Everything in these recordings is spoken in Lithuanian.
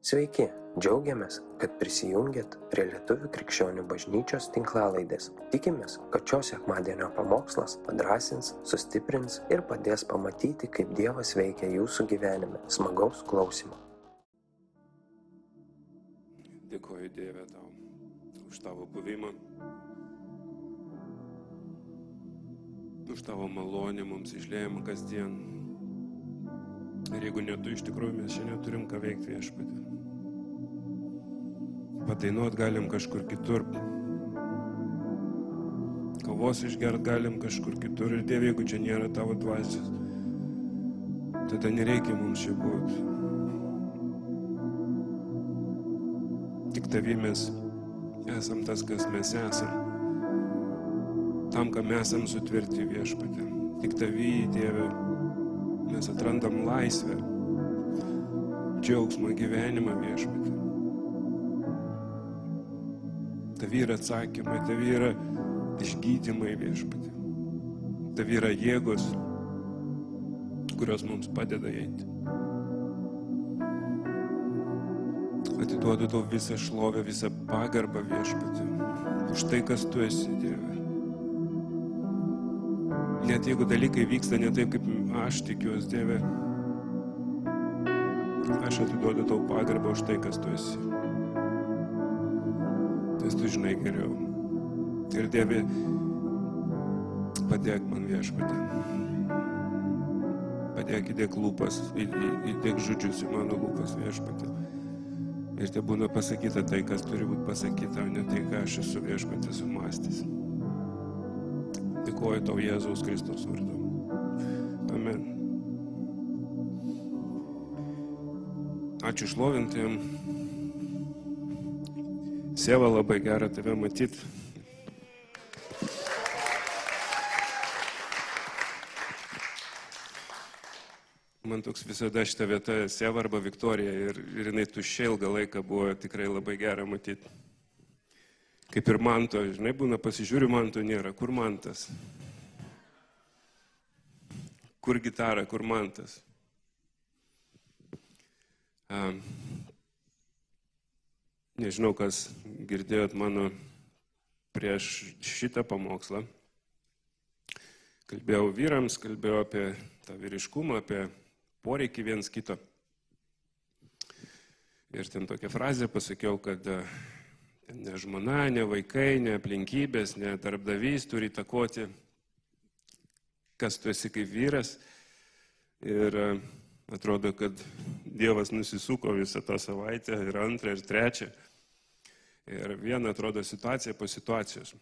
Sveiki, džiaugiamės, kad prisijungiat prie Lietuvų krikščionių bažnyčios tinklalaidės. Tikimės, kad šios sekmadienio pamokslas padrasins, sustiprins ir padės pamatyti, kaip Dievas veikia jūsų gyvenime. Smagaus klausimų. Dėkoju Dieve tau už tavo buvimą, už tavo malonę mums išlėjimą kasdien. Ir jeigu ne tu, iš tikrųjų mes šiandien turim ką veikti viešpatį. Padainuot galim kažkur kitur. Kavos išgert galim kažkur kitur. Ir Dieve, jeigu čia nėra tavo dvasios, tada nereikia mums čia būti. Tik tavi mes esam tas, kas mes esam. Tam, mes esam sutvirti viešpatį. Tik tavį, Dieve, mes atrandam laisvę, džiaugsmą gyvenimą viešpatį. Tavi yra atsakymai, tavi yra išgydymai viešpatį. Tavi yra jėgos, kurios mums padeda eiti. Atiduodu tau visą šlovę, visą pagarbą viešpatį. Už tai, kas tu esi, Dieve. Net jeigu dalykai vyksta ne taip, kaip aš tikiuosi, Dieve, aš atiduodu tau pagarbą už tai, kas tu esi. Nes tu žinai geriau. Ir Dieve, padėk man viešpatį. Padėk įdėk lūpas, įdėk žodžius į mano lūpas viešpatį. Ir te būna pasakyta tai, kas turi būti pasakyta, o ne tai, ką aš esu viešpatį sumastęs. Dėkuoju tau Jėzaus Kristus vardu. Ačiū šlovintėm. Sėva labai gera tave matyti. Man toks visada šitą vietą Sėva arba Viktorija ir, ir jinai tuščia ilgą laiką buvo tikrai labai gera matyti. Kaip ir manto, žinai, būna pasižiūriu, manto nėra. Kur mantas? Kur gitara, kur mantas? Um, nežinau, kas girdėjot mano prieš šitą pamokslą. Kalbėjau vyrams, kalbėjau apie tą vyriškumą, apie poreikį viens kito. Ir ten tokią frazę pasakiau, kad ne žmona, ne vaikai, ne aplinkybės, ne darbdavys turi įtakoti, kas tu esi kaip vyras. Ir atrodo, kad Dievas nusisuko visą tą savaitę ir antrą, ir trečią. Ir viena atrodo situacija po situacijos,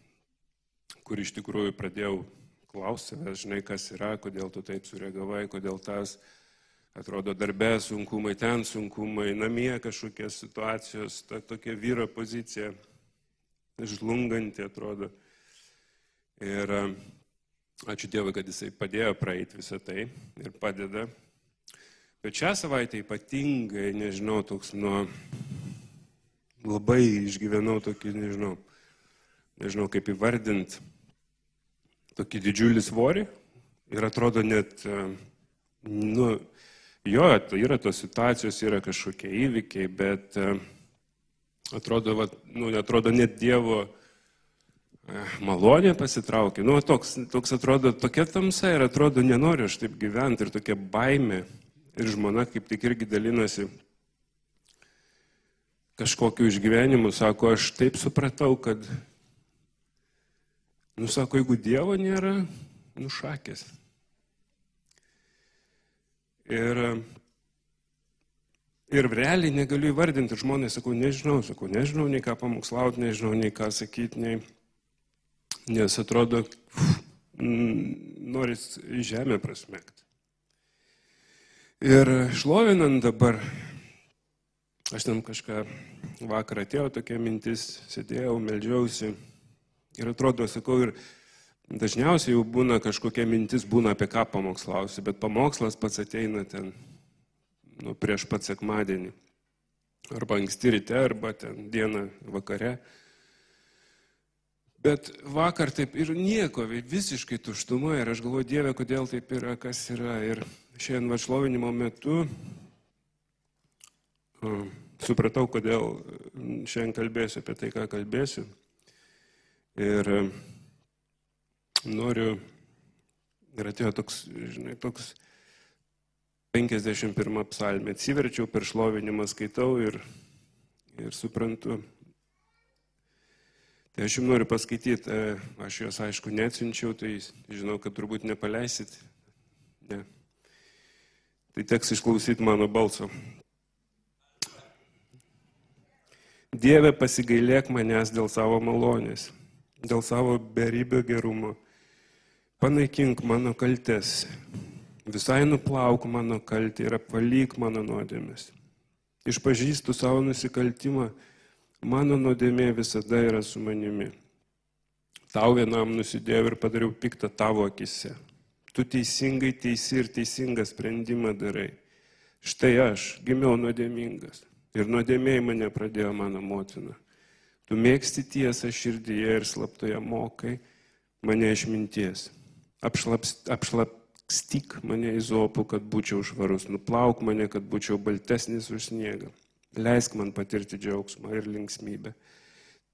kur iš tikrųjų pradėjau klausti žinai, kas yra, kodėl tu taip sureagavai, kodėl tas atrodo darbė sunkumai, ten sunkumai, namie kažkokie situacijos, ta tokia vyro pozicija žlunganti atrodo. Ir ačiū Dievui, kad jisai padėjo praeiti visą tai ir padeda. Bet šią savaitę ypatingai, nežinau, toks nuo labai išgyvenau tokį, nežinau, nežinau kaip įvardinti, tokį didžiulį svorį ir atrodo net, nu, jo, yra tos situacijos, yra kažkokie įvykiai, bet atrodo, va, nu, atrodo net Dievo malonė pasitraukė. Nu, toks, toks atrodo, tokia tamsa ir atrodo, nenoriu aš taip gyventi ir tokia baime. Ir žmona kaip tik irgi dalinasi kažkokiu išgyvenimu, sako, aš taip supratau, kad, nu, sako, jeigu Dievo nėra, nušakės. Ir, ir realiai negaliu įvardinti, žmonės sakau, nežinau, sakau, nežinau nei ką pamokslauti, nežinau nei ką sakyti, nei, nes atrodo, noris į žemę prasmekti. Ir šlovinant dabar, aš ten kažką vakar atėjo tokia mintis, sėdėjau, melžiausi ir atrodo, sakau, ir dažniausiai jau būna kažkokia mintis, būna apie ką pamokslausi, bet pamokslas pats ateina ten nu, prieš pat sekmadienį. Arba anksti ryte, arba ten dieną vakare. Bet vakar taip ir nieko, visiškai tuštuma ir aš galvoju, Dieve, kodėl taip yra, kas yra. Ir šiandien vašlovinimo metu supratau, kodėl šiandien kalbėsiu apie tai, ką kalbėsiu. Ir noriu, ir atėjo toks, žinai, toks 51 psalmė. Atsiverčiau per šlovinimą, skaitau ir, ir suprantu. Tai aš jums noriu paskaityti, aš juos aišku neatsinčiau, tai žinau, kad turbūt nepaleisit. Ne. Tai teks išklausyti mano balso. Dieve pasigailėk manęs dėl savo malonės, dėl savo beribio gerumo. Panaikink mano kaltes, visai nuplauk mano kaltę ir apvalyk mano nuodėmės. Išpažįstu savo nusikaltimą, mano nuodėmė visada yra su manimi. Tau vienam nusidėjau ir padariau piktą tavo akise. Tu teisingai teisi ir teisingą sprendimą darai. Štai aš gimiau nuodėmingas ir nuodėmėjai mane pradėjo mano motina. Tu mėgsti tiesą širdyje ir slaptoje mokai mane išminties. Apšlaps, apšlapstyk mane į zopų, kad būčiau švarus, nuplauk mane, kad būčiau baltesnis už sniegą. Leisk man patirti džiaugsmą ir linksmybę.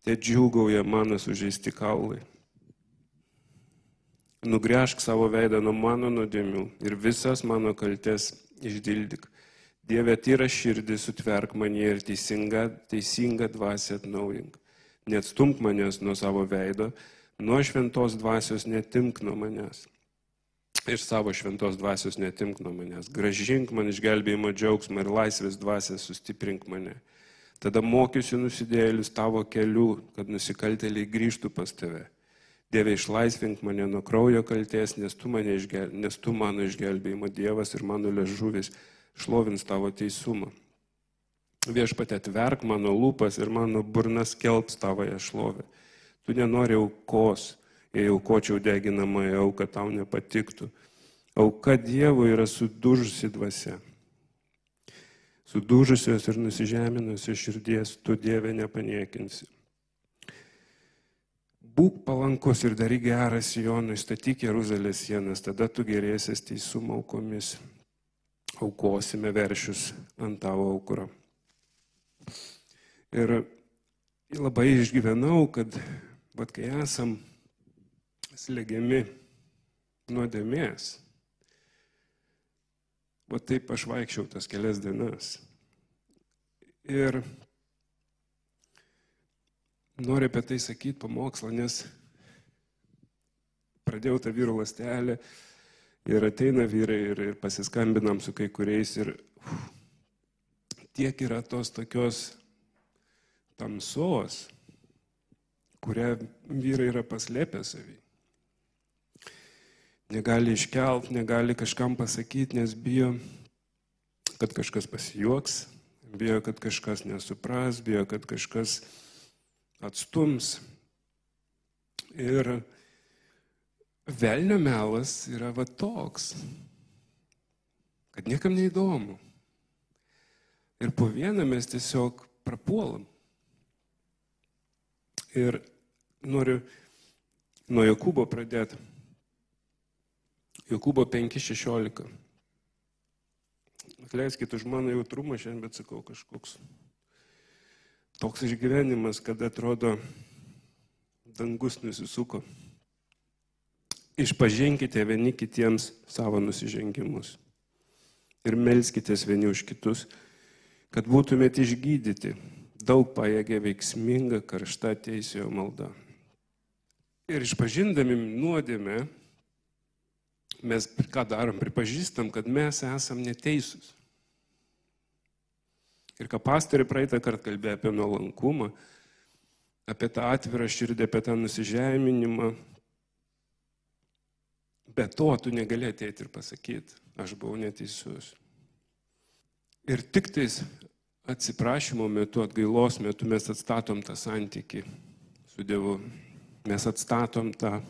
Te džiūgauja mano sužeisti kaulai. Nugręžk savo veidą nuo mano nuodėmių ir visas mano kaltes išdildyk. Dieve, tyra širdį, sutverk mane ir teisinga, teisinga dvasia atnaujink. Neatstumk manęs nuo savo veido, nuo šventos dvasios netimk nuo manęs. Iš savo šventos dvasios netimk nuo manęs. Gražink man išgelbėjimo džiaugsmą ir laisvės dvasią sustiprink mane. Tada mokysiu nusidėlius tavo kelių, kad nusikaltėliai grįžtų pas tave. Dieve, išlaisvink mane nuo kraujo kalties, nes tu, išgel... nes tu mano išgelbėjimo Dievas ir mano ležuvis šlovins tavo teisumą. Viešpatė atverk mano lūpas ir mano burnas kelbs tavoje šlovę. Tu nenori aukos, jei aukočiau deginamą auką tau nepatiktų. Auka Dievo yra sudužusi dvasia. Sudužusios ir nusižeminusios širdies tu Dieve nepaniekinsi. Būk palankus ir daryk gerą Sijonui, statyk Jeruzalės sienas, tada tu gerėsies teisumo aukomis aukosime veršius ant tavo aukuro. Ir labai išgyvenau, kad, bet kai esam slegiami nuodėmės, va taip aš vaikščiau tas kelias dienas. Ir noriu apie tai sakyti pamokslą, nes pradėjau tą vyrų lastelę Ir ateina vyrai ir, ir pasiskambinam su kai kuriais ir uf, tiek yra tos tokios tamsos, kurią vyrai yra paslėpę savį. Negali iškelt, negali kažkam pasakyti, nes bijo, kad kažkas pasijuoks, bijo, kad kažkas nesupras, bijo, kad kažkas atstums. Ir velnio melas yra va toks, kad niekam neįdomu. Ir po vieną mes tiesiog prapuolam. Ir noriu nuo Jokūbo pradėti. Jokūbo 5.16. Atleiskit už mano jautrumą šiandien, bet sakau kažkoks toks išgyvenimas, kad atrodo dangus nusisuko. Išpažinkite vieni kitiems savo nusižengimus ir melskitės vieni už kitus, kad būtumėte išgydyti. Daug pajėgia veiksminga karšta teisėjo malda. Ir išpažindami nuodėmę, mes ką darom, pripažįstam, kad mes esam neteisūs. Ir ką pastoriai praeitą kartą kalbėjo apie nuolankumą, apie tą atvirą širdį, apie tą nusižeminimą, Be to tu negali ateiti ir pasakyti, aš buvau neteisus. Ir tik tais atsiprašymo metu, atgailos metu mes atstatom tą santyki su Dievu. Mes atstatom tą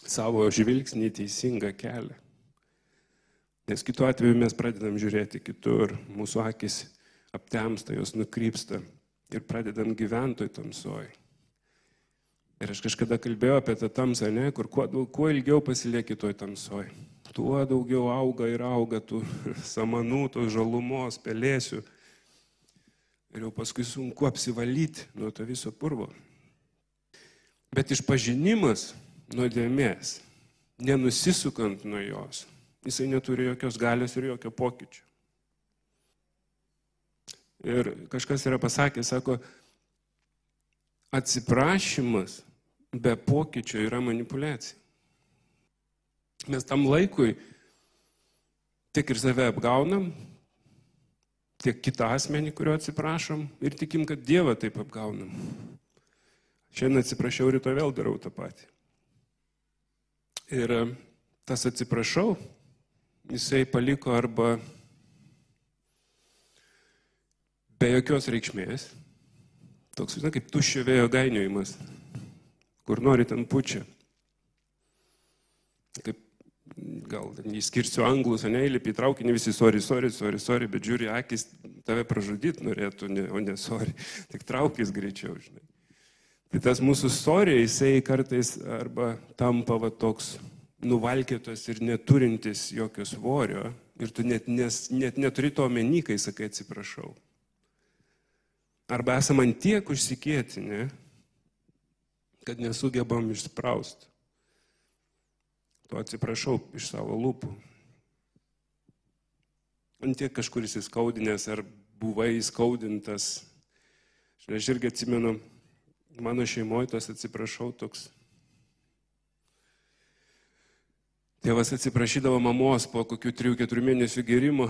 savo žvilgsnį teisingą kelią. Nes kitu atveju mes pradedam žiūrėti kitur, mūsų akis aptemsta, jos nukrypsta ir pradedam gyventoj tamsoj. Ir aš kažkada kalbėjau apie tą tamsą, ne, kur kuo, kuo ilgiau pasilieki toj tamsoj, tuo daugiau auga ir auga tų samanų, tos žalumos, pelėsių. Ir jau paskui sunku apsivalyti nuo to viso purvo. Bet išpažinimas nuodėmės, nenusisukant nuo jos, jisai neturi jokios galios ir jokio pokyčio. Ir kažkas yra pasakęs, sako, atsiprašymas be pokyčio yra manipulacija. Mes tam laikui tiek ir save apgaunam, tiek kitą asmenį, kurio atsiprašom ir tikim, kad Dievą taip apgaunam. Šiandien atsiprašiau, rytoj vėl darau tą patį. Ir tas atsiprašau, jisai paliko arba be jokios reikšmės, toks, žinai, kaip tuščio vėjo gainiojimas, kur nori ten pučia. Kaip gal įskirsiu anglus, ne, įlipi į traukinį, visi sorry, sorry, sorry, sorry, bet žiūri, akis tave pražudyti norėtų, ne, o ne sorry, tik traukis greičiau, žinai. Tai tas mūsų sorry, jisai kartais arba tampa va toks nuvalkėtas ir neturintis jokio svorio ir tu net, nes, net neturi to omeny, kai sakai atsiprašau. Arba esam ant tiek užsikėtinę, kad nesugebam išsprausti to atsiprašau iš savo lūpų. Ant tiek kažkur įsiskaudinęs ar buvai įskaudintas. Aš irgi atsimenu, mano šeimoje tas atsiprašau toks. Tėvas atsiprašydavo mamos po kokių 3-4 mėnesių gerimo,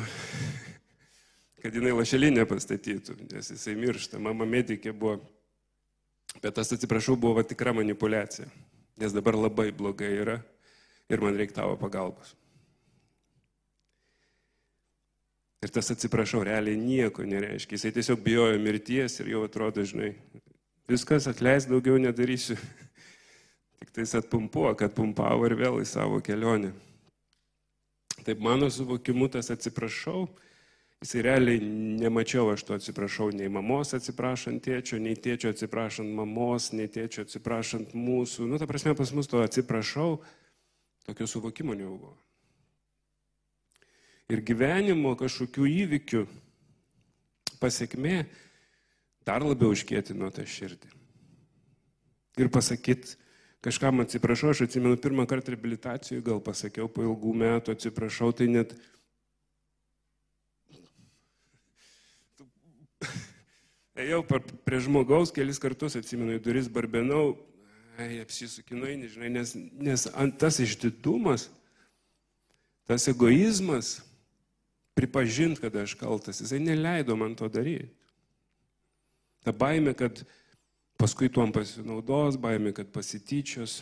kad jinai lašelinę pastatytų, nes jisai miršta. Mama medikė buvo, bet tas atsiprašau buvo tikra manipulacija, nes dabar labai blogai yra ir man reikia tavo pagalbos. Ir tas atsiprašau, realiai nieko nereiškia. Jisai tiesiog bijojo mirties ir jau atrodo, žinai, viskas atleis, daugiau nedarysiu. Tik tais atpumpuo, kad pumpavo ir vėl į savo kelionę. Taip mano suvokimu tas atsiprašau, jisai realiai nemačiau aš to atsiprašau nei mamos atsiprašant tėčio, nei tėčio atsiprašant mamos, nei tėčio atsiprašant mūsų. Nu, ta prasme, pas mus to atsiprašau Tokio suvokimo nebuvo. Ir gyvenimo kažkokių įvykių pasiekmė dar labiau užkėtino tą širdį. Ir pasakyti, kažkam atsiprašau, aš atsimenu pirmą kartą reabilitacijų, gal pasakiau po ilgų metų atsiprašau, tai net ėjau prie žmogaus kelis kartus, atsimenu, į duris barbenau, ai, apsisukinai, nežinai, nes, nes tas išdidumas, tas egoizmas, pripažinti, kad aš kaltas, jisai neleido man to daryti. Ta baime, kad paskui tuom pasinaudos, baime, kad pasityčios,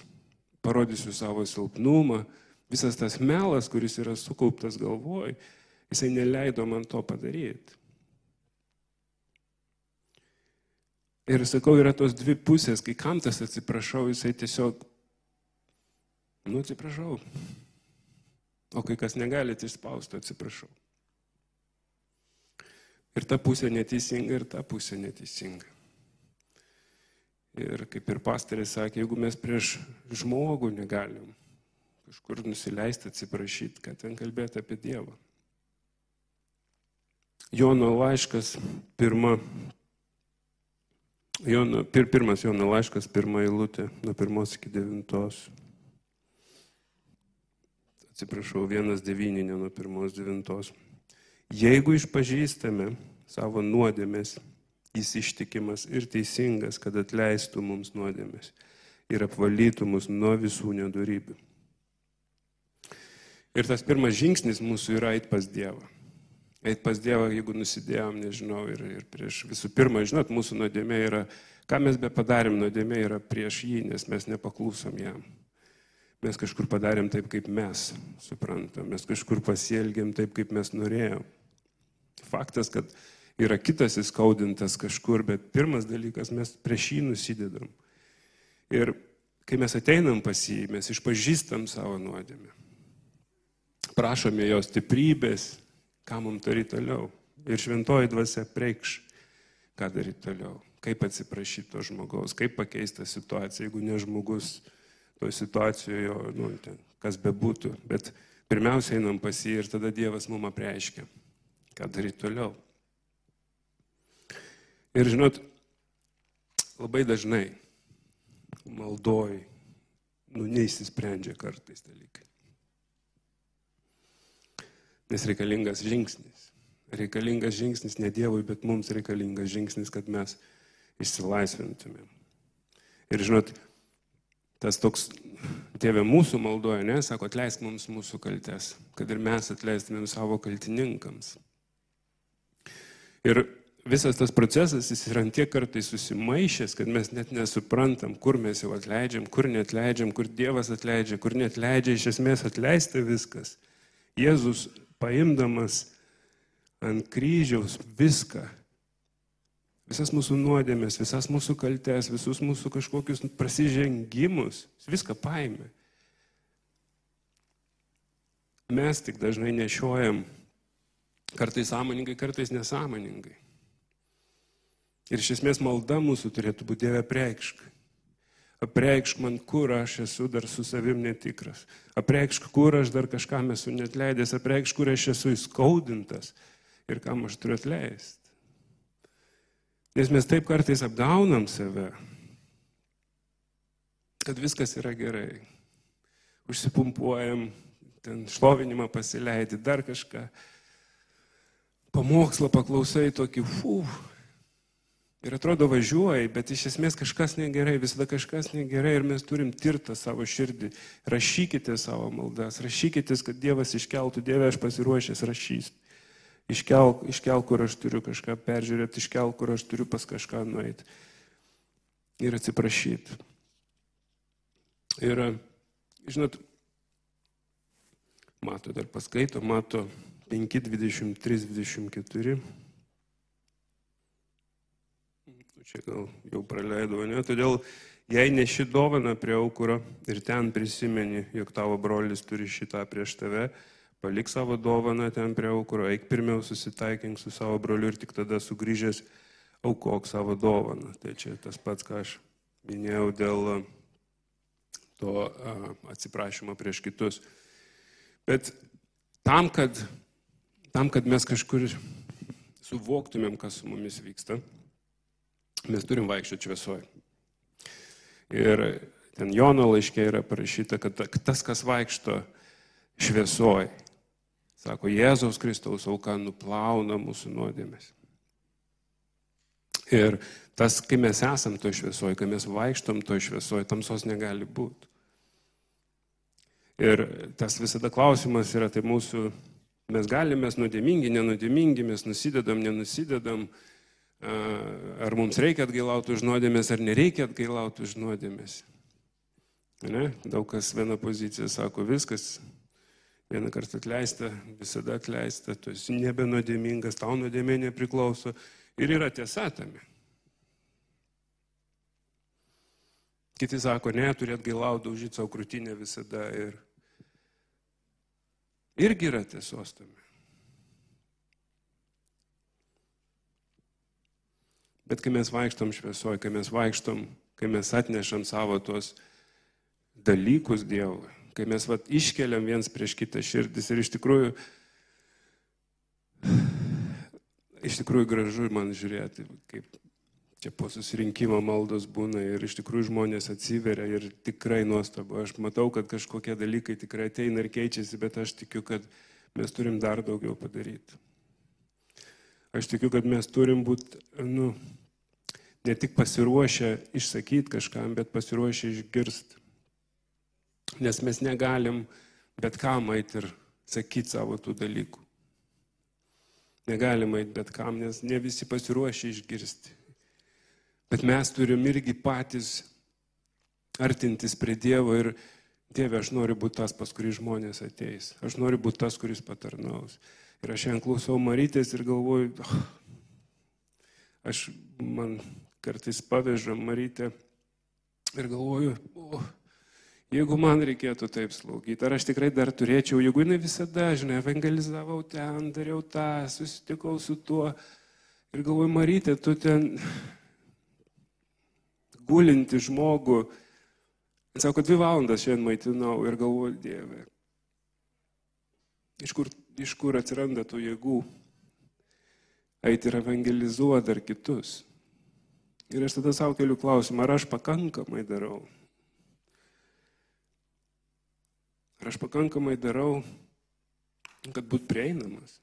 parodysiu savo silpnumą, visas tas melas, kuris yra sukauptas galvoj, jisai neleido man to padaryti. Ir sakau, yra tos dvi pusės, kai kam tas atsiprašau, jisai tiesiog, nu atsiprašau. O kai kas negalite išspausti, atsiprašau. Ir ta pusė neteisinga, ir ta pusė neteisinga. Ir kaip ir pastarė sakė, jeigu mes prieš žmogų negalim kažkur nusileisti, atsiprašyti, kad ten kalbėti apie Dievą. Jono laiškas, pirma Jono, pir, pirmas Jono laiškas, pirmą eilutę, nuo pirmos iki devintos. Atsiprašau, vienas devyni, ne nuo pirmos devintos. Jeigu išpažįstame savo nuodėmės, jis ištikimas ir teisingas, kad atleistų mums nuodėmės ir apvalytų mus nuo visų nedarybių. Ir tas pirmas žingsnis mūsų yra eit pas Dievą eit pas Dievą, jeigu nusidėjom, nežinau, ir, ir prieš visų pirma, žinot, mūsų nuodėmė yra, ką mes be padarėm, nuodėmė yra prieš jį, nes mes nepaklūsom jam. Mes kažkur padarėm taip, kaip mes suprantam, mes kažkur pasielgėm taip, kaip mes norėjom. Faktas, kad yra kitas įskaudintas kažkur, bet pirmas dalykas, mes prieš jį nusidedam. Ir kai mes ateinam pas jį, mes išpažįstam savo nuodėmę. Prašome jo stiprybės, ką mums daryti toliau. Ir šventoji dvasia preikš, ką daryti toliau. Kaip atsiprašyti to žmogaus, kaip pakeisti situaciją, jeigu ne žmogus toje situacijoje, nu, ten, kas bebūtų. Bet pirmiausia einam pas jį ir tada Dievas mums apreiškia, ką daryti toliau. Ir žinot, labai dažnai maldoj, nu, neįsisprendžia kartais dalykai. Nes reikalingas žingsnis. Reikalingas žingsnis ne Dievui, bet mums reikalingas žingsnis, kad mes išsilaisvintumėm. Ir žinot, tas toks, tėvė mūsų maldoja, ne, sako, atleisk mums mūsų kaltes, kad ir mes atleistumėm savo kaltininkams. Ir visas tas procesas, jis yra tiek kartai susimaišęs, kad mes net nesuprantam, kur mes jau atleidžiam, kur netleidžiam, kur Dievas atleidžia, kur netleidžia, iš esmės atleista viskas. Jėzus paimdamas ant kryžiaus viską, visas mūsų nuodėmės, visas mūsų kaltes, visus mūsų kažkokius prasižengimus, viską paėmė. Mes tik dažnai nešiojam, kartais sąmoningai, kartais nesąmoningai. Ir iš esmės malda mūsų turėtų būti Dieve preikšk. Apreikšk man, kur aš esu dar su savim netikras. Apreikšk, kur aš dar kažkam esu net leidęs. Apreikšk, kur aš esu įskaudintas ir kam aš turiu atleisti. Nes mes taip kartais apgaunam save, kad viskas yra gerai. Užsipumpuojam, ten šlovinimą pasileidi, dar kažką. Pamokslą paklausai tokį, fū, Ir atrodo važiuoji, bet iš esmės kažkas negerai, visada kažkas negerai ir mes turim tirtą savo širdį. Rašykite savo maldas, rašykite, kad Dievas iškeltų, Dieve aš pasiruošęs rašys. Iškelk, iškelk, kur aš turiu kažką peržiūrėti, iškelk, kur aš turiu pas kažką nueiti. Ir atsiprašyti. Ir, žinot, mato dar paskaito, mato 5, 23, 24 čia gal jau praleidau, ne? Todėl jei neši dovana prie aukuro ir ten prisimeni, jog tavo brolis turi šitą prieš tave, palik savo dovaną ten prie aukuro, eik pirmiau susitaikink su savo broliu ir tik tada sugrįžęs aukok savo dovaną. Tai čia tas pats, ką aš minėjau dėl to atsiprašymo prieš kitus. Bet tam, kad, tam, kad mes kažkur suvoktumėm, kas su mumis vyksta, mes turim vaikščioti šviesoje. Ir ten Jono laiškė yra parašyta, kad tas, kas vaikšto šviesoje, sako, Jėzaus Kristaus auka nuplauna mūsų nuodėmės. Ir tas, kai mes esam to šviesoje, kai mes vaikštom to šviesoje, tamsos negali būti. Ir tas visada klausimas yra, tai mūsų, mes galime, mes nuodėmingi, nenudėmingi, mes nusidedam, nenusidedam, ar mums reikia atgailauti už nuodėmės, ar nereikia atgailauti už nuodėmės. Ne? Daug kas viena pozicija sako, viskas, vieną kartą atleista, visada atleista, tu esi nebenodėmingas, tau nuodėmė nepriklauso. Ir yra tiesa tame. Kiti sako, ne, turėt gailauti, daužyti savo krūtinę visada. Ir irgi yra tiesos tame. Bet kai mes vaikštom šviesoje, kai mes vaikštom, kai mes atnešam savo tuos dalykus Dievui, kai mes vat, iškeliam viens prieš kitą širdis ir iš tikrųjų, iš tikrųjų gražu man žiūrėti, kaip čia po susirinkimo maldos būna ir iš tikrųjų žmonės atsiveria ir tikrai nuostabu. Aš matau, kad kažkokie dalykai tikrai ateina ir keičiasi, bet aš tikiu, kad mes turim dar daugiau padaryti. Aš tikiu, kad mes turim būti, nu, ne tik pasiruošę išsakyti kažkam, bet pasiruošę išgirsti. Nes mes negalim bet kam eiti ir sakyti savo tų dalykų. Negalim eiti bet kam, nes ne visi pasiruošę išgirsti. Bet mes turim irgi patys artintis prie Dievo ir Dieve, aš noriu būti tas, pas kurį žmonės ateis. Aš noriu būti tas, kuris patarnaus. Ir aš šiandien klausau Marytės ir galvoju, oh, aš man kartais paveža Marytę ir galvoju, o, jeigu man reikėtų taip slaugyti, ar aš tikrai dar turėčiau, jeigu jinai visada, žinai, evangelizavau ten, dariau tą, susitikau su tuo. Ir galvoju, Marytė, tu ten gulinti žmogų, sako, dvi valandas šiandien maitinau. Ir galvoju, Dieve, iš kur, iš kur atsiranda tų jėgų? Eiti ir evangelizuoti dar kitus. Ir aš tada savo keliu klausimą, ar aš pakankamai darau? Ar aš pakankamai darau, kad būt prieinamas?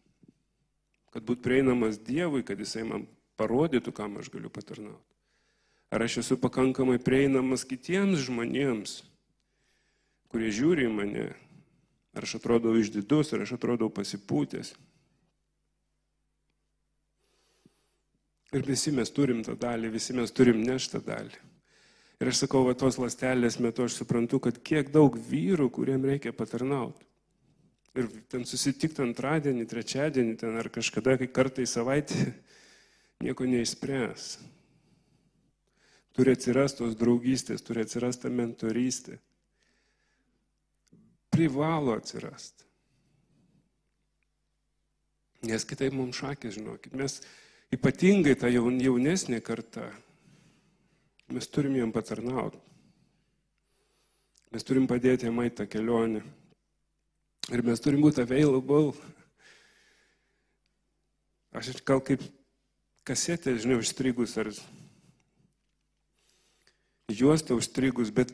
Kad būt prieinamas Dievui, kad Jisai man parodytų, kam aš galiu patarnauti. Ar aš esu pakankamai prieinamas kitiems žmonėms, kurie žiūri į mane, ar aš atrodau išdidus, ar aš atrodau pasipūtęs. Ir visi mes turim tą dalį, visi mes turim neštą dalį. Ir aš sakau, va tos lastelės metu aš suprantu, kad kiek daug vyrų, kuriem reikia patarnauti. Ir ten susitikti antradienį, trečiadienį, ten ar kažkada, kai kartą į savaitę, nieko neišspręs. Turi atsirasti tos draugystės, turi atsirasti mentorystė. Privalo atsirasti. Nes kitaip mums šakė, žinokit, mes ypatingai ta jaunesnė karta, mes turim jam patarnauti. Mes turim padėti jam tą kelionę. Ir mes turim būti available. Aš gal kaip kasetė, žinai, užstrigus ar juosta užstrigus, bet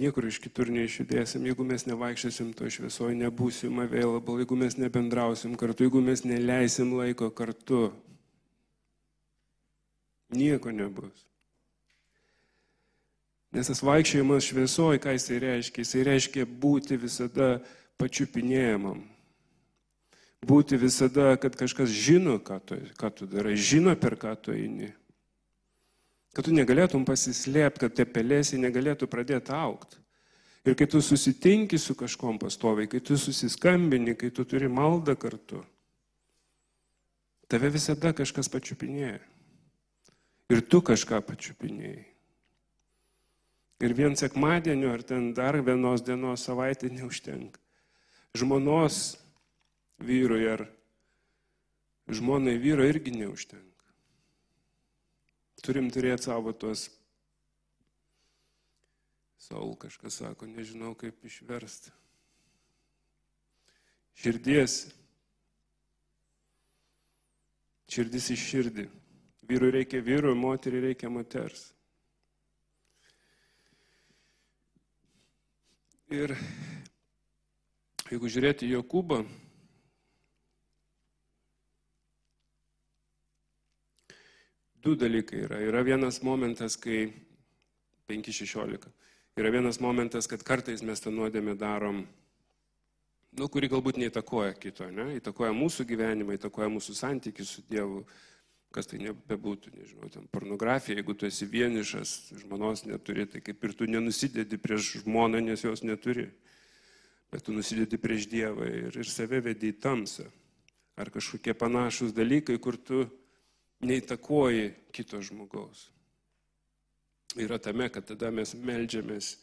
Niekur iš kitur neišjudėsim, jeigu mes nevaikščiosim to šviesoje, nebūsim available, jeigu mes nebendrausim kartu, jeigu mes neleisim laiko kartu. Nieko nebus. Nes tas vaikščiojimas šviesoje, ką jisai reiškia? Jisai reiškia būti visada pačiupinėjamam. Būti visada, kad kažkas žino, ką tu, ką tu darai, žino, per ką tu eini. Kad tu negalėtum pasislėpti, kad tie pelėsiai negalėtų pradėti aukti. Ir kai tu susitinki su kažkom pastoviai, kai tu susiskambini, kai tu turi maldą kartu, tave visada kažkas pačiupinėja. Ir tu kažką pačiupinėjai. Ir vien sekmadienio ar ten dar vienos dienos savaitė neužtenka. Žmonos vyrui ar žmonai vyro irgi neužtenka. Turim turėti savo tuos, Saul kažkas sako, nežinau kaip išversti. Širdies. Širdis iš širdį. Vyrui reikia vyru, moteriai reikia moters. Ir jeigu žiūrėti Jokūbą, du dalykai yra. Yra vienas momentas, kai 5.16. Yra vienas momentas, kad kartais mes tą nuodėmę darom, nu, kuri galbūt neįtakoja kito, ne? įtakoja mūsų gyvenimą, įtakoja mūsų santykių su Dievu, kas tai nebebūtų, nežinau, ten pornografija, jeigu tu esi vienišas, žmonos neturi, tai kaip ir tu nenusidedi prieš žmoną, nes jos neturi, bet tu nusidedi prieš Dievą ir, ir save vedi į tamsą. Ar kažkokie panašus dalykai, kur tu neįtakoji kito žmogaus. Yra tame, kad tada mes melžiamės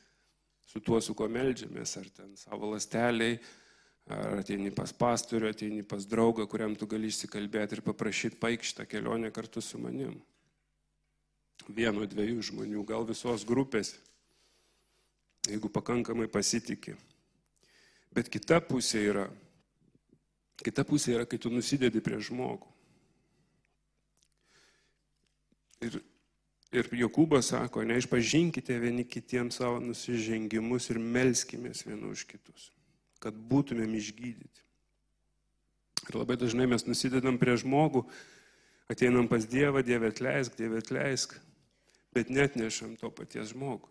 su tuo, su kuo melžiamės, ar ten savo lasteliai, ar ateini pas pastorių, ateini pas draugą, kuriam tu gali išsikalbėti ir paprašyti paikštą kelionę kartu su manim. Vieno, dviejų žmonių, gal visos grupės, jeigu pakankamai pasitikė. Bet kita pusė yra, kita pusė yra, kai tu nusidedi prie žmogų. Ir, ir Jokūbas sako, neišpažinkite vieni kitiems savo nusižengimus ir melskimės vienu už kitus, kad būtumėm išgydyti. Ir labai dažnai mes nusidedam prie žmogų, ateinam pas Dievą, Dieve atleisk, Dieve atleisk, bet net nešam to paties žmogų.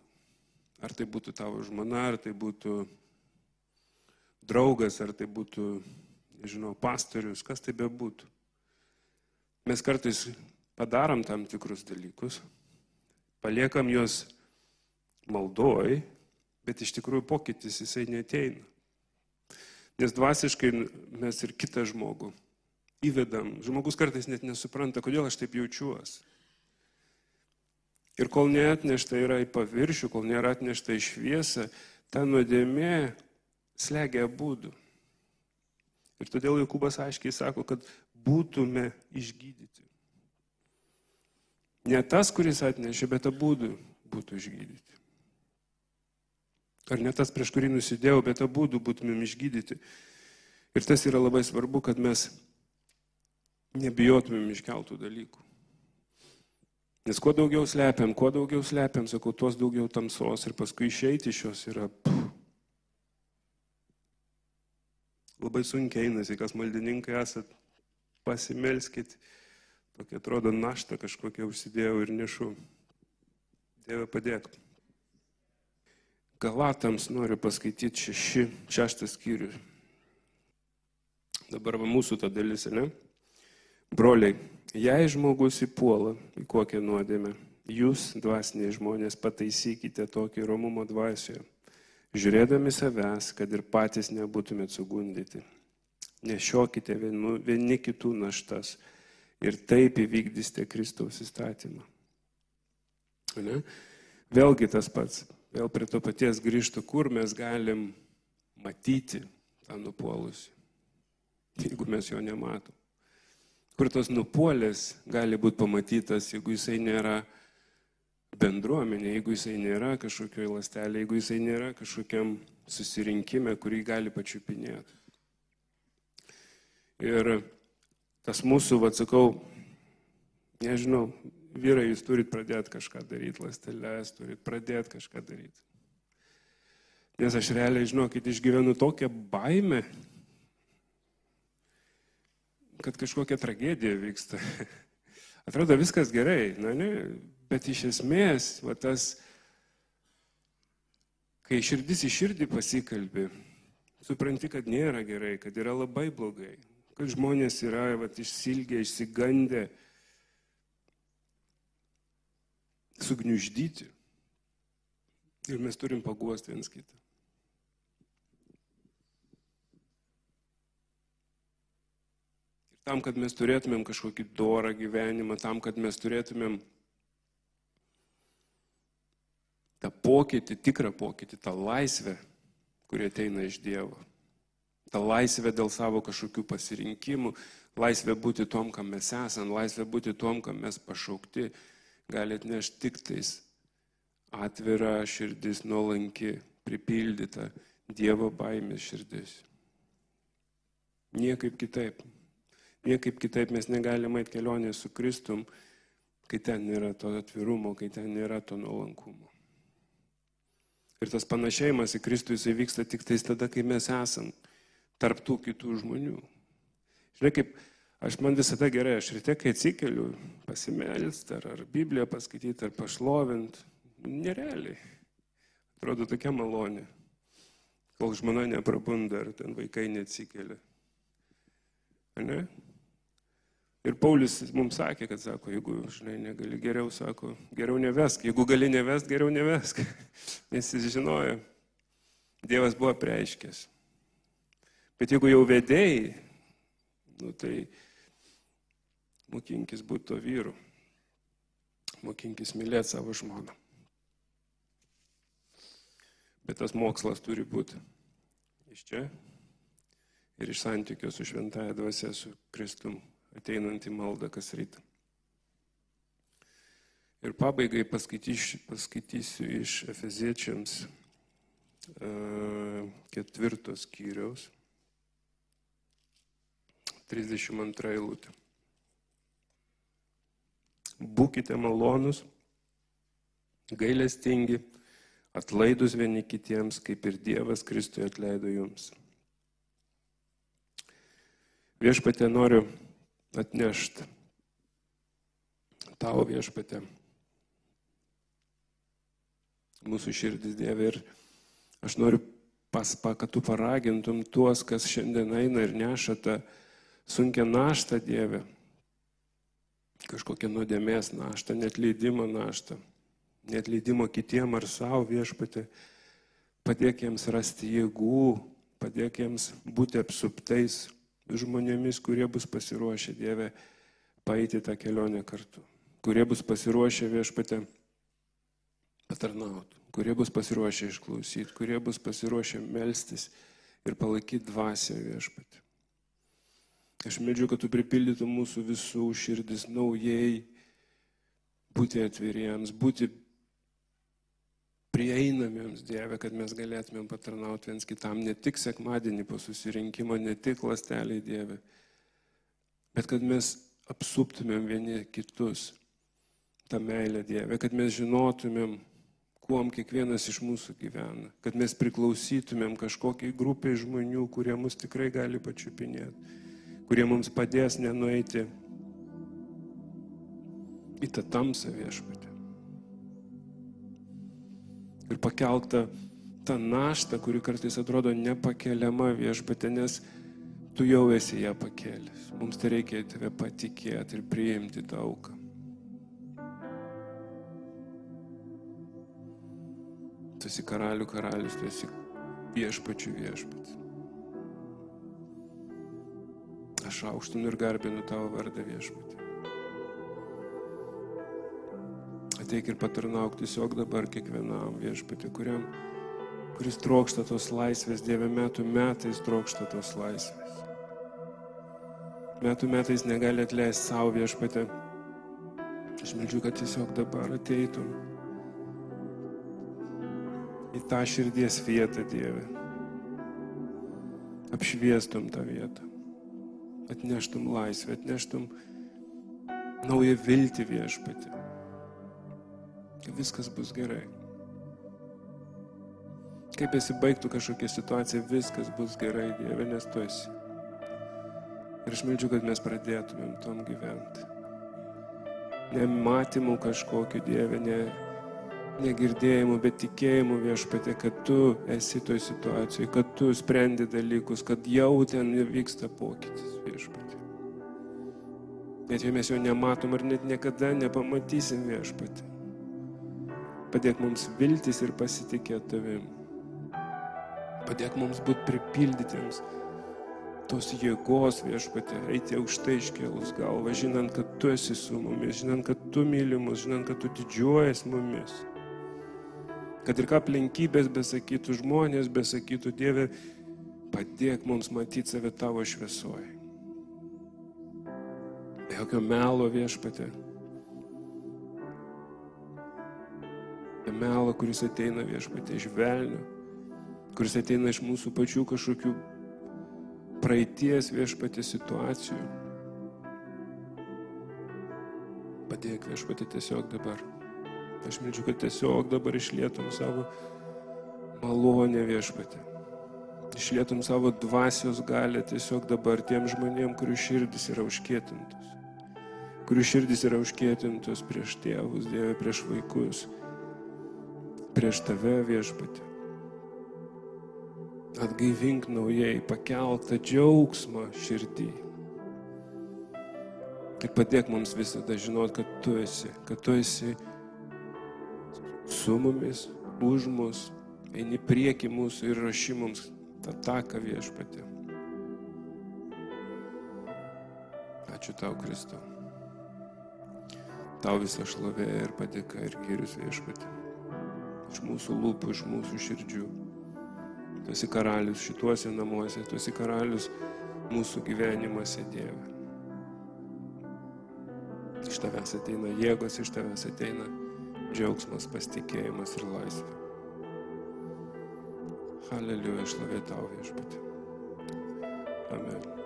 Ar tai būtų tavo žmona, ar tai būtų draugas, ar tai būtų, nežinau, pastorius, kas tai bebūtų. Mes kartais padarom tam tikrus dalykus, paliekam juos maldoj, bet iš tikrųjų pokytis jisai neteina. Nes dvasiškai mes ir kitą žmogų įvedam. Žmogus kartais net nesupranta, kodėl aš taip jaučiuosi. Ir kol neatnešta yra į paviršių, kol nėra atnešta į šviesą, ta nuodėmė slegia būdų. Ir todėl Jokūbas aiškiai sako, kad būtume išgydyti. Ne tas, kuris atnešė, bet abu būtų išgydyti. Ar ne tas, prieš kurį nusidėjau, bet abu būtumėm išgydyti. Ir tas yra labai svarbu, kad mes nebijotumėm iškeltų dalykų. Nes kuo daugiau slepiam, kuo daugiau slepiam, sakau, tuos daugiau tamsos ir paskui išeiti iš jos yra. Pff. Labai sunkiai einasi, kas maldininkai esat, pasimelskit. Tokia atrodo našta kažkokia užsidėjau ir nešu. Dieve padėk. Galatams noriu paskaityti šeši, šeštas skyrius. Dabar va mūsų ta dalis, ne? Broliai, jei žmogus įpuola į kokią nuodėmę, jūs, dvasiniai žmonės, pataisykite tokį romumo dvasioje, žiūrėdami savęs, kad ir patys nebūtumėt sugundyti. Nešiokite vienu, vieni kitų naštas ir taip įvykdysite Kristaus įstatymą. Ne? Vėlgi tas pats, vėl prie to paties grįžtų, kur mes galim matyti tą nupuolusi, jeigu mes jo nematom kur tos nupuolės gali būti pamatytas, jeigu jisai nėra bendruomenė, jeigu jisai nėra kažkokioje lastelėje, jeigu jisai nėra kažkokiam susirinkime, kurį gali pačiupinėti. Ir tas mūsų, atsakau, nežinau, vyrai, jūs turit pradėti kažką daryti, lastelės, turit pradėti kažką daryti. Nes aš realiai, žinokit, išgyvenu tokią baimę, kad kažkokia tragedija vyksta. Atrodo viskas gerai, na ne, bet iš esmės, va tas, kai širdis į širdį pasikalbi, supranti, kad nėra gerai, kad yra labai blogai, kad žmonės yra va, išsilgę, išsigandę, sugniuždyti. Ir mes turim paguosti viens kitą. tam, kad mes turėtumėm kažkokį dorą gyvenimą, tam, kad mes turėtumėm tą pokytį, tikrą pokytį, tą laisvę, kurie ateina iš Dievo. Ta laisvė dėl savo kažkokių pasirinkimų, laisvė būti tom, kam mes esame, laisvė būti tom, kam mes pašaukti, gali atnešti tik tais atvira širdis, nuolanki, pripildyta Dievo baimės širdis. Niekaip kitaip. Niekaip kitaip mes negalime eiti kelionė su Kristum, kai ten nėra to atvirumo, kai ten nėra to nuolankumo. Ir tas panašėjimas į Kristų jisai vyksta tik tais tada, kai mes esam tarptų kitų žmonių. Žinai, kaip aš man visada gerai, aš ryte, kai atsikeliu, pasimelst, ar, ar Bibliją paskaityti, ar pašlovint, nerealiai. Atrodo tokia malonė, kol žmona neprabunda, ar ten vaikai neatsikelia. Ne? Ir Paulius mums sakė, kad sako, jeigu, žinai, negali geriau, sako, geriau nevesk. Jeigu gali nevest, geriau nevesk. Nes jis žinojo, Dievas buvo preiškęs. Bet jeigu jau vedėjai, nu, tai mokinkis būti to vyru. Mokinkis mylėti savo žmoną. Bet tas mokslas turi būti iš čia ir iš santykio su šventąją dvasia, su Kristum ateinant į maldą kas rytą. Ir pabaigai paskaitysiu, paskaitysiu iš Efeziečiams ketvirtos skyriaus, 32 eilutė. Būkite malonus, gailestingi, atlaidus vieni kitiems, kaip ir Dievas Kristui atleido jums. Viešpatė noriu atnešti tavo viešpatė. Mūsų širdis Dieve ir aš noriu paspa, kad tu paragintum tuos, kas šiandien eina ir neša tą sunkę naštą Dieve. Kažkokią nuodėmės naštą, net leidimo naštą, net leidimo kitiem ar savo viešpatė. Padėk jiems rasti jėgų, padėk jiems būti apsuptais žmonėmis, kurie bus pasiruošę Dievę paeiti tą kelionę kartu, kurie bus pasiruošę viešpatę patarnauti, kurie bus pasiruošę išklausyti, kurie bus pasiruošę melstis ir palaikyti dvasę viešpatį. Aš medžiu, kad tu pripildytum mūsų visų širdis naujai, būti atviriems, būti prieinamiems Dieve, kad mes galėtumėm patarnauti viens kitam ne tik sekmadienį po susirinkimo, ne tik lasteliai Dieve, bet kad mes apsuptumėm vieni kitus tą meilę Dievę, kad mes žinotumėm, kuom kiekvienas iš mūsų gyvena, kad mes priklausytumėm kažkokiai grupiai žmonių, kurie mus tikrai gali pačiupinėti, kurie mums padės nenueiti į tą tamsą viešpatį. Ir pakeltą tą naštą, kuri kartais atrodo nepakeliama viešpatė, nes tu jau esi ją pakėlęs. Mums tai reikia tave patikėti ir priimti tą auką. Tu esi karalių karalius, tu esi viešpačių viešpats. Aš aukštinu ir garbinu tavo vardą viešpatį. Ateik ir patarnauk tiesiog dabar kiekvienam viešpatį, kuriam, kuris trokšta tos laisvės, Dieve metų metais trokšta tos laisvės. Metų metais negali atleisti savo viešpatį. Aš meldžiu, kad tiesiog dabar ateitum į tą širdies vietą, Dieve. Apšviestum tą vietą. Atneštum laisvę, atneštum naują viltį viešpatį. Viskas bus gerai. Kaip pasibaigtų kažkokia situacija, viskas bus gerai, Dieve, nes tu esi. Ir aš meldžiu, kad mes pradėtumėm tom gyventi. Nematymų kažkokiu Dieve, ne negirdėjimu, bet tikėjimu viešpatė, kad tu esi toj situacijoje, kad tu sprendi dalykus, kad jau ten vyksta pokytis. Net jei mes jo nematom ir net niekada nepamatysim viešpatė. Padėk mums viltis ir pasitikėti tavim. Padėk mums būti pripildytiems tos jėgos viešpatė, eiti aukštai iškėlus galvą, žinant, kad tu esi su mumis, žinant, kad tu myli mus, žinant, kad tu didžiuojas mumis. Kad ir ką aplinkybės besakytų, žmonės besakytų, Dieve, padėk mums matyti save tavo šviesoje. Be jokio melo viešpatė. Be melo, kuris ateina viešpatė iš velnio, kuris ateina iš mūsų pačių kažkokių praeities viešpatė situacijų. Padėk viešpatė tiesiog dabar. Aš meldžiu, kad tiesiog dabar išlietum savo malonę viešpatį. Išlietum savo dvasios galę tiesiog dabar tiem žmonėm, kurių širdis yra užkėtintos. Kurių širdis yra užkėtintos prieš tėvus, Dieve, prieš vaikus, prieš tave viešpatį. Atgaivink naujai, pakeltą džiaugsmą širdį. Ir padėk mums visada žinot, kad tu esi, kad tu esi su mumis, už mus, eini prieki mūsų ir raši mums tą taką viešpatį. Ačiū tau, Kristau. Tau visą šlovę ir padėka ir gyrius viešpatį. Iš mūsų lūpų, iš mūsų širdžių. Tu esi karalius šituose namuose, tu esi karalius mūsų gyvenimuose, Dieve. Iš tavęs ateina jėgos, iš tavęs ateina džiaugsmas, pasitikėjimas ir laisvė. Aleliuja, šlovė tau viešpatį. Amen.